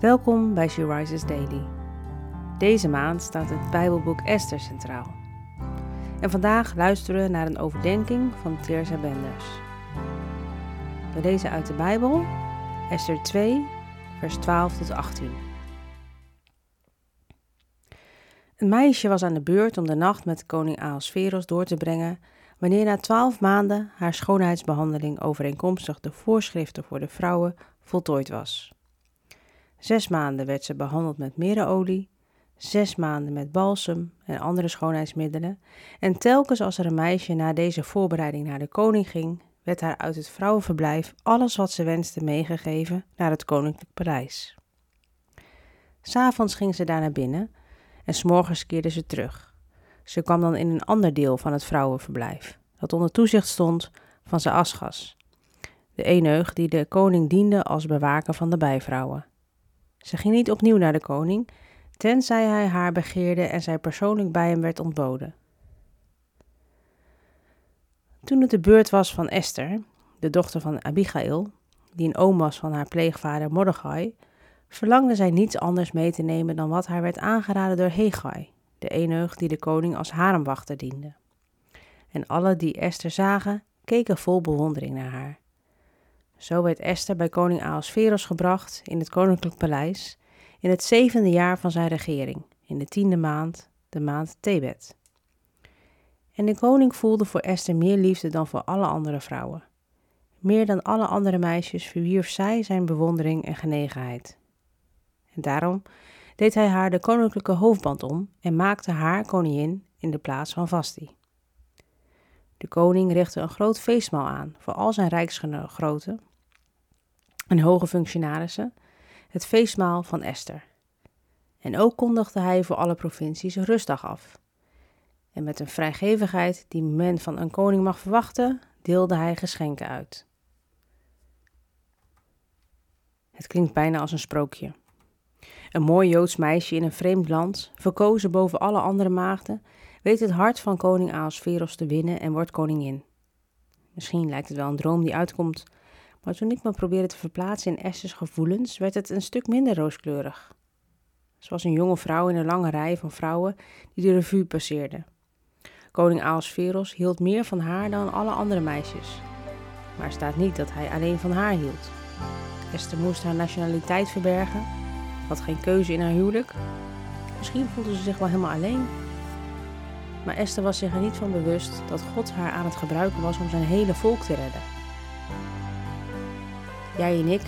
Welkom bij She Rises Daily. Deze maand staat het Bijbelboek Esther centraal. En vandaag luisteren we naar een overdenking van Teersa Benders. We lezen uit de Bijbel Esther 2, vers 12 tot 18. Een meisje was aan de beurt om de nacht met koning Ahasveros door te brengen wanneer na twaalf maanden haar schoonheidsbehandeling overeenkomstig de voorschriften voor de vrouwen voltooid was. Zes maanden werd ze behandeld met merenolie, zes maanden met balsem en andere schoonheidsmiddelen, en telkens als er een meisje na deze voorbereiding naar de koning ging, werd haar uit het vrouwenverblijf alles wat ze wenste meegegeven naar het koninklijk paleis. S'avonds ging ze daar naar binnen en s'morgens keerde ze terug. Ze kwam dan in een ander deel van het vrouwenverblijf, dat onder toezicht stond van Zaasgas, de eeneug die de koning diende als bewaker van de bijvrouwen. Ze ging niet opnieuw naar de koning, tenzij hij haar begeerde en zij persoonlijk bij hem werd ontboden. Toen het de beurt was van Esther, de dochter van Abigail, die een oom was van haar pleegvader Mordechai, verlangde zij niets anders mee te nemen dan wat haar werd aangeraden door Hegai, de eeneug die de koning als haremwachter diende. En alle die Esther zagen, keken vol bewondering naar haar. Zo werd Esther bij koning Ahasveros gebracht in het koninklijk paleis in het zevende jaar van zijn regering, in de tiende maand, de maand Tebet. En de koning voelde voor Esther meer liefde dan voor alle andere vrouwen. Meer dan alle andere meisjes verwierf zij zijn bewondering en genegenheid. En daarom deed hij haar de koninklijke hoofdband om en maakte haar koningin in de plaats van Vasti. De koning richtte een groot feestmaal aan voor al zijn rijksgenoten en hoge functionarissen, het feestmaal van Esther. En ook kondigde hij voor alle provincies een rustdag af. En met een vrijgevigheid die men van een koning mag verwachten, deelde hij geschenken uit. Het klinkt bijna als een sprookje. Een mooi Joods meisje in een vreemd land, verkozen boven alle andere maagden, weet het hart van koning Ahasveros te winnen en wordt koningin. Misschien lijkt het wel een droom die uitkomt maar toen ik me probeerde te verplaatsen in Esther's gevoelens, werd het een stuk minder rooskleurig. Ze was een jonge vrouw in een lange rij van vrouwen die de revue passeerden. Koning Ahasveros hield meer van haar dan alle andere meisjes. Maar er staat niet dat hij alleen van haar hield. Esther moest haar nationaliteit verbergen, had geen keuze in haar huwelijk. Misschien voelde ze zich wel helemaal alleen. Maar Esther was zich er niet van bewust dat God haar aan het gebruiken was om zijn hele volk te redden. Jij en ik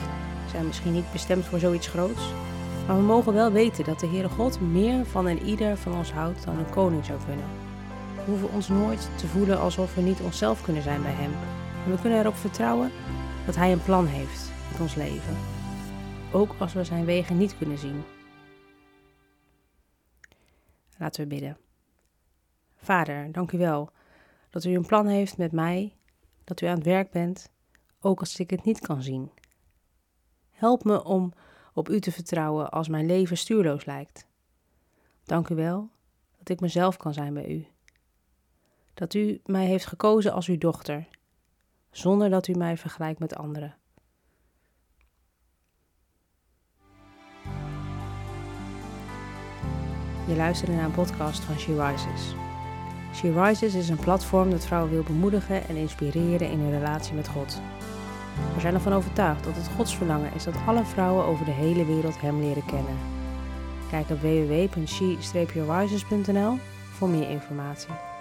zijn misschien niet bestemd voor zoiets groots, maar we mogen wel weten dat de Heere God meer van en ieder van ons houdt dan een koning zou kunnen. We hoeven ons nooit te voelen alsof we niet onszelf kunnen zijn bij Hem. En we kunnen erop vertrouwen dat Hij een plan heeft met ons leven, ook als we Zijn wegen niet kunnen zien. Laten we bidden. Vader, dank u wel dat u een plan heeft met mij, dat u aan het werk bent, ook als ik het niet kan zien. Help me om op u te vertrouwen als mijn leven stuurloos lijkt. Dank u wel dat ik mezelf kan zijn bij u. Dat u mij heeft gekozen als uw dochter, zonder dat u mij vergelijkt met anderen. Je luisterde naar een podcast van She Rises. She Rises is een platform dat vrouwen wil bemoedigen en inspireren in hun relatie met God. We zijn ervan overtuigd dat het Gods verlangen is dat alle vrouwen over de hele wereld Hem leren kennen. Kijk op www.she-rises.nl voor meer informatie.